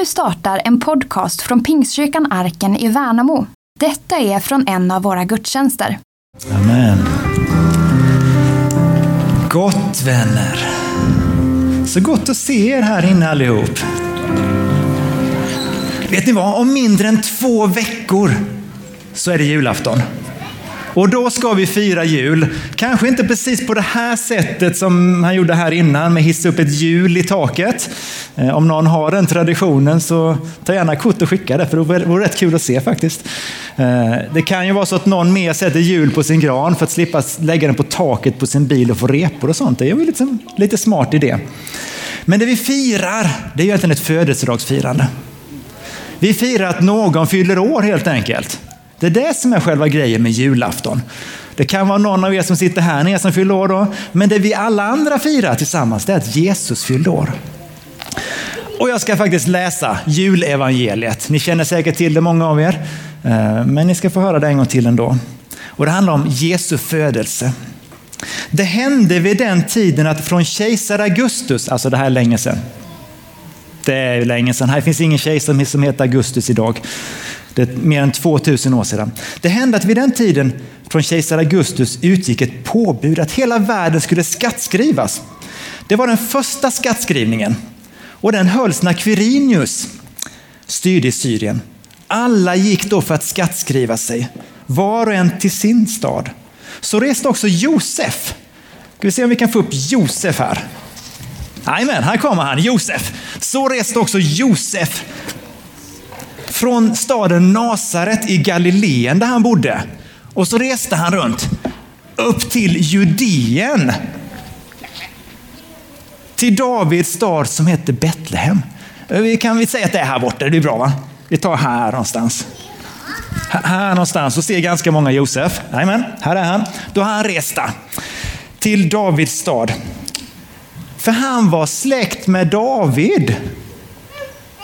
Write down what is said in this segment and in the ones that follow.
Nu startar en podcast från Pingstkyrkan Arken i Värnamo. Detta är från en av våra gudstjänster. Amen. Gott vänner. Så gott att se er här inne allihop. Vet ni vad? Om mindre än två veckor så är det julafton. Och då ska vi fira jul. Kanske inte precis på det här sättet som han gjorde här innan med hissa upp ett hjul i taket. Eh, om någon har den traditionen så ta gärna kort och skicka det, för det vore rätt kul att se faktiskt. Eh, det kan ju vara så att någon mer sätter hjul på sin gran för att slippa lägga den på taket på sin bil och få repor och sånt. Det är ju liksom lite smart idé. Men det vi firar, det är ju egentligen ett födelsedagsfirande. Vi firar att någon fyller år helt enkelt. Det är det som är själva grejen med julafton. Det kan vara någon av er som sitter här nere som fyller år då, men det vi alla andra firar tillsammans det är att Jesus fyllde år. Och jag ska faktiskt läsa julevangeliet. Ni känner säkert till det, många av er. Eh, men ni ska få höra det en gång till ändå. Och det handlar om Jesu födelse. Det hände vid den tiden att från kejsar Augustus, alltså det här är länge sedan. Det är länge sedan. Här finns ingen kejsare som heter Augustus idag. Det är mer än 2000 år sedan. Det hände att vid den tiden från kejsar Augustus utgick ett påbud att hela världen skulle skattskrivas. Det var den första skattskrivningen och den hölls när Quirinius styrde i Syrien. Alla gick då för att skattskriva sig, var och en till sin stad. Så reste också Josef. Ska vi se om vi kan få upp Josef här. Jajamän, här kommer han, Josef. Så reste också Josef från staden Nasaret i Galileen där han bodde. Och så reste han runt upp till Judeen. Till Davids stad som heter Betlehem. Vi kan vi säga att det är här borta, det är bra va? Vi tar här någonstans. Här någonstans och ser ganska många Josef. Jajamän, här är han. Då har han rest till Davids stad. För han var släkt med David.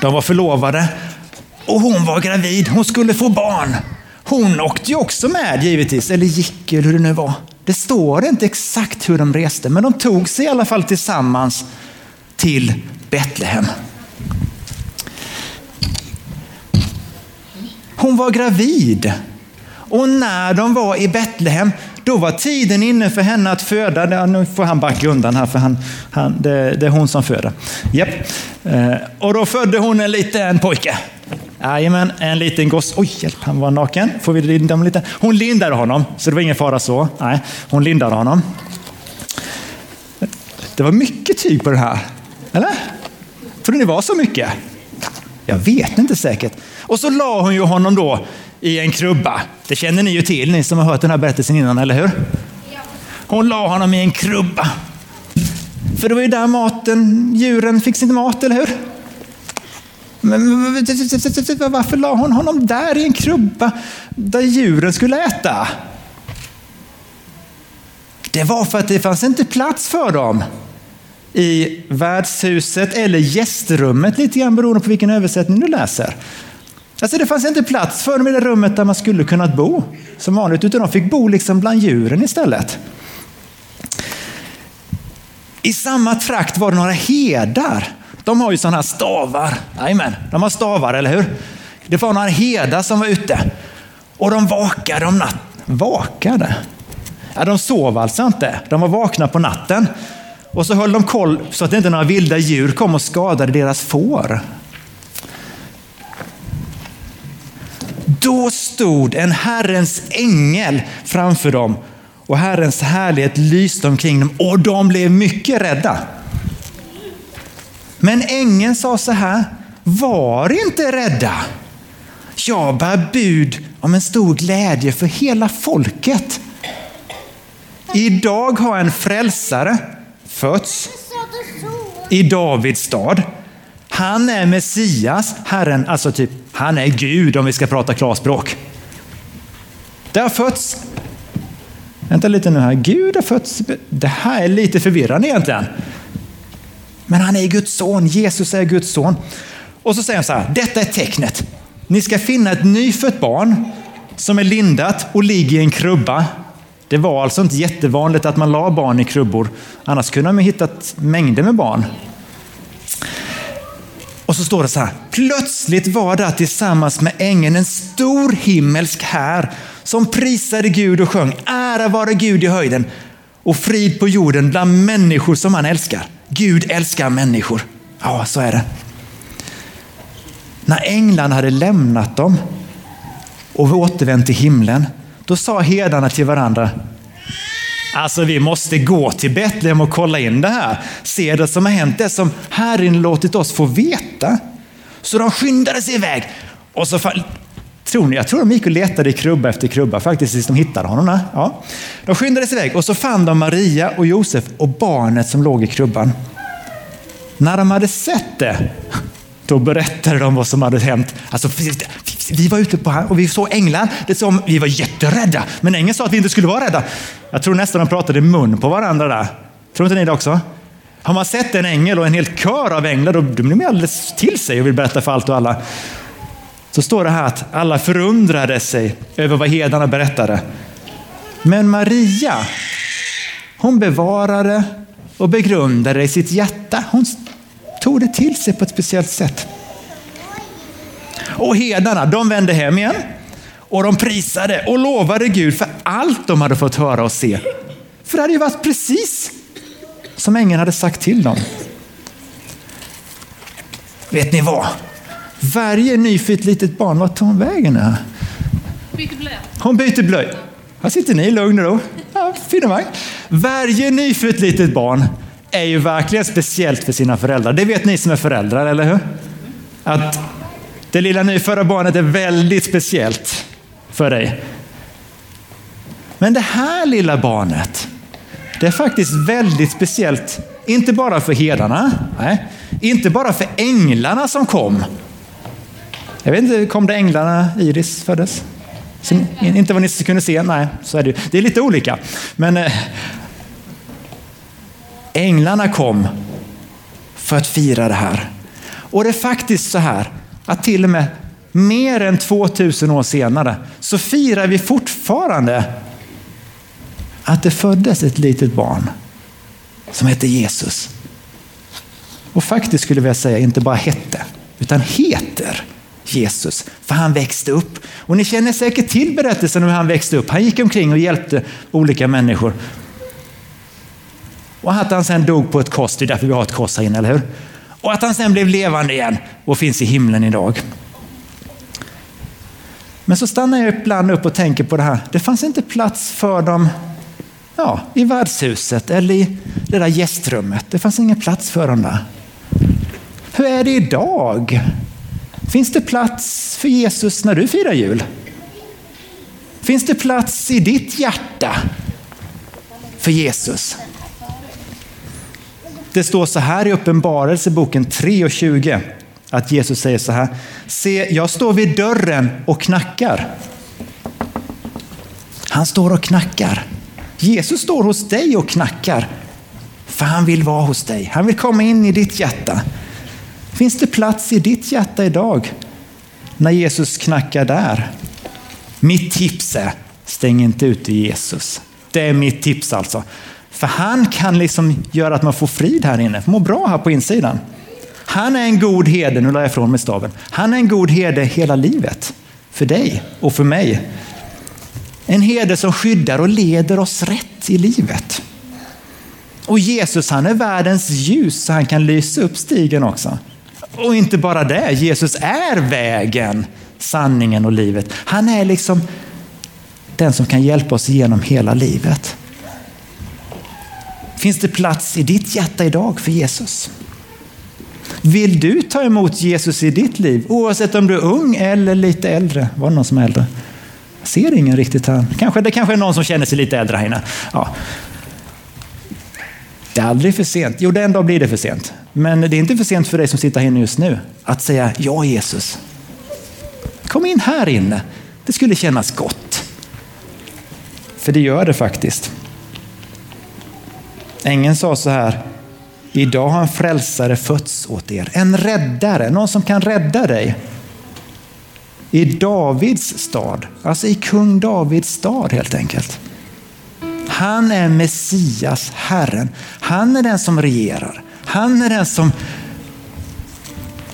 De var förlovade och hon var gravid. Hon skulle få barn. Hon åkte ju också med givetvis, eller gick eller hur det nu var. Det står inte exakt hur de reste, men de tog sig i alla fall tillsammans till Betlehem. Hon var gravid och när de var i Betlehem, då var tiden inne för henne att föda. Nu får han backa undan här, för han, han, det, det är hon som föder. Yep. Eh, och då födde hon en liten pojke. Jajamän, en liten gosse. Oj, hjälp, han var naken. Får vi linda honom lite? Hon lindade honom, så det var ingen fara så. Nej, hon lindade honom. Det var mycket tyg på det här. Eller? Tror ni det var så mycket? Jag vet inte säkert. Och så la hon ju honom då i en krubba. Det känner ni ju till, ni som har hört den här berättelsen innan, eller hur? Hon la honom i en krubba. För det var ju där maten, djuren fick sin mat, eller hur? Men varför la hon honom där i en krubba där djuren skulle äta? Det var för att det fanns inte plats för dem i värdshuset eller gästrummet, lite grann beroende på vilken översättning du läser. Alltså det fanns inte plats för dem i det rummet där man skulle kunnat bo som vanligt, utan de fick bo liksom bland djuren istället. I samma trakt var det några herdar. De har ju sådana här stavar. Jajamän, de har stavar, eller hur? Det var några herdar som var ute och de vakade om natten. Vakade? Ja, de sov alltså inte. De var vakna på natten. Och så höll de koll så att inte några vilda djur kom och skadade deras får. Då stod en Herrens ängel framför dem och Herrens härlighet lyste omkring dem och de blev mycket rädda. Men ängeln sa så här, var inte rädda. Jag bär bud om en stor glädje för hela folket. Idag har en frälsare fötts i Davids stad. Han är Messias, Herren, alltså typ, han är Gud om vi ska prata klarspråk. Det har fötts, vänta lite nu här, Gud har fötts, det här är lite förvirrande egentligen. Men han är Guds son, Jesus är Guds son. Och så säger han så här, detta är tecknet. Ni ska finna ett nyfött barn som är lindat och ligger i en krubba. Det var alltså inte jättevanligt att man la barn i krubbor. Annars kunde man hittat mängder med barn. Och så står det så här. Plötsligt var där tillsammans med ängeln en stor himmelsk här som prisade Gud och sjöng ära vare Gud i höjden och frid på jorden bland människor som han älskar. Gud älskar människor. Ja, så är det. När änglarna hade lämnat dem och återvänt till himlen, då sa herdarna till varandra, Alltså vi måste gå till Betlehem och kolla in det här. Se det som har hänt, det som Herren låtit oss få veta. Så de skyndade sig iväg. Och så tror ni, jag tror de gick och letade i krubba efter krubba faktiskt tills de hittade honom. Ja. De skyndade sig iväg och så fann de Maria och Josef och barnet som låg i krubban. När de hade sett det, då berättade de vad som hade hänt. Alltså, vi var ute på och vi såg änglar. Det som, vi var jätterädda, men ängeln sa att vi inte skulle vara rädda. Jag tror nästan de pratade mun på varandra där. Tror inte ni det också? Har man sett en ängel och en hel kör av änglar, då blir man alldeles till sig och vill berätta för allt och alla. Så står det här att alla förundrade sig över vad hedarna berättade. Men Maria, hon bevarade och begrundade i sitt hjärta. Hon tog det till sig på ett speciellt sätt. Och herdarna, de vände hem igen och de prisade och lovade Gud för allt de hade fått höra och se. För det hade ju varit precis som ängeln hade sagt till dem. Vet ni vad? Varje nyfött litet barn, vart tar hon vägen blöja. Hon byter blöja. Här sitter ni lugn och ro. Ja, finemang. Varje nyfött litet barn är ju verkligen speciellt för sina föräldrar. Det vet ni som är föräldrar, eller hur? Att det lilla nyfödda barnet är väldigt speciellt för dig. Men det här lilla barnet, det är faktiskt väldigt speciellt, inte bara för herdarna, nej, inte bara för änglarna som kom. Jag vet inte, kom det änglarna Iris föddes? Så, inte vad ni kunde se, nej, så är det Det är lite olika. Men eh, änglarna kom för att fira det här. Och det är faktiskt så här att till och med mer än 2000 år senare så firar vi fortfarande att det föddes ett litet barn som hette Jesus. Och faktiskt skulle jag säga inte bara hette, utan heter Jesus. För han växte upp. Och ni känner säkert till berättelsen om hur han växte upp. Han gick omkring och hjälpte olika människor. Och att han sen dog på ett kors, det är därför vi har ett kors här inne, eller hur? Och att han sen blev levande igen och finns i himlen idag. Men så stannar jag ibland upp och tänker på det här. Det fanns inte plats för dem ja, i värdshuset eller i det där gästrummet. Det fanns ingen plats för dem där. Hur är det idag? Finns det plats för Jesus när du firar jul? Finns det plats i ditt hjärta för Jesus? Det står så här i Uppenbarelseboken 3 och 20 att Jesus säger så här. Se, jag står vid dörren och knackar. Han står och knackar. Jesus står hos dig och knackar. För han vill vara hos dig. Han vill komma in i ditt hjärta. Finns det plats i ditt hjärta idag när Jesus knackar där? Mitt tips är, stäng inte ute Jesus. Det är mitt tips alltså. För han kan liksom göra att man får frid här inne, må bra här på insidan. Han är en god herde, nu la jag ifrån mig staven. Han är en god herde hela livet. För dig och för mig. En herde som skyddar och leder oss rätt i livet. Och Jesus han är världens ljus så han kan lysa upp stigen också. Och inte bara det, Jesus är vägen, sanningen och livet. Han är liksom den som kan hjälpa oss genom hela livet. Finns det plats i ditt hjärta idag för Jesus? Vill du ta emot Jesus i ditt liv? Oavsett om du är ung eller lite äldre. Var det någon som är äldre? Jag ser ingen riktigt här. Kanske, det kanske är någon som känner sig lite äldre här inne. Ja. Det är aldrig för sent. Jo, den dag blir det för sent. Men det är inte för sent för dig som sitter här inne just nu att säga ja Jesus. Kom in här inne. Det skulle kännas gott. För det gör det faktiskt. Ängeln sa så här, idag har en frälsare fötts åt er. En räddare, någon som kan rädda dig. I Davids stad, alltså i kung Davids stad helt enkelt. Han är Messias, Herren. Han är den som regerar. Han är den som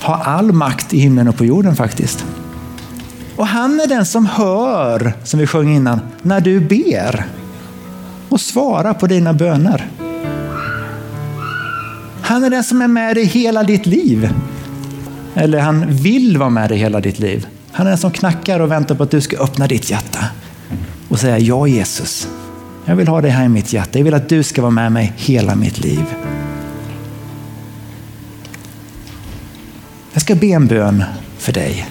har all makt i himlen och på jorden faktiskt. Och han är den som hör, som vi sjöng innan, när du ber och svarar på dina böner. Han är den som är med dig hela ditt liv. Eller han vill vara med dig hela ditt liv. Han är den som knackar och väntar på att du ska öppna ditt hjärta och säga ja Jesus. Jag vill ha dig här i mitt hjärta. Jag vill att du ska vara med mig hela mitt liv. Jag ska be en bön för dig.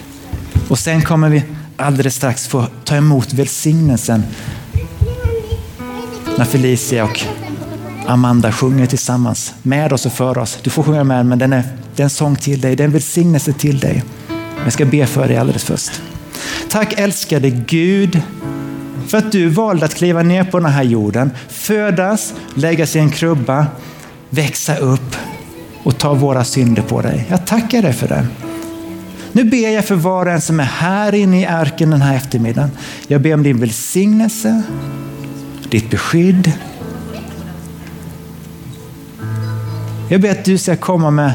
Och sen kommer vi alldeles strax få ta emot välsignelsen när Felicia och Amanda sjunger tillsammans med oss och för oss. Du får sjunga med, men den är, det är en sång till dig. Det är en välsignelse till dig. Jag ska be för dig alldeles först. Tack älskade Gud för att du valde att kliva ner på den här jorden, födas, lägga sig i en krubba, växa upp och ta våra synder på dig. Jag tackar dig för det. Nu ber jag för var och en som är här inne i arken den här eftermiddagen. Jag ber om din välsignelse, ditt beskydd. Jag ber att du ska komma med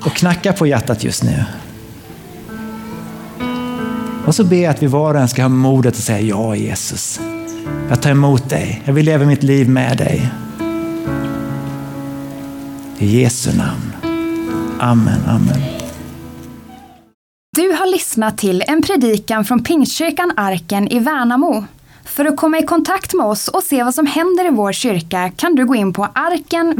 och knacka på hjärtat just nu. Och så ber jag att vi var och en ska ha modet att säga ja Jesus. Jag tar emot dig. Jag vill leva mitt liv med dig. I Jesu namn. Amen, amen. Du har lyssnat till en predikan från Pingstkyrkan Arken i Värnamo. För att komma i kontakt med oss och se vad som händer i vår kyrka kan du gå in på arkenvmo.se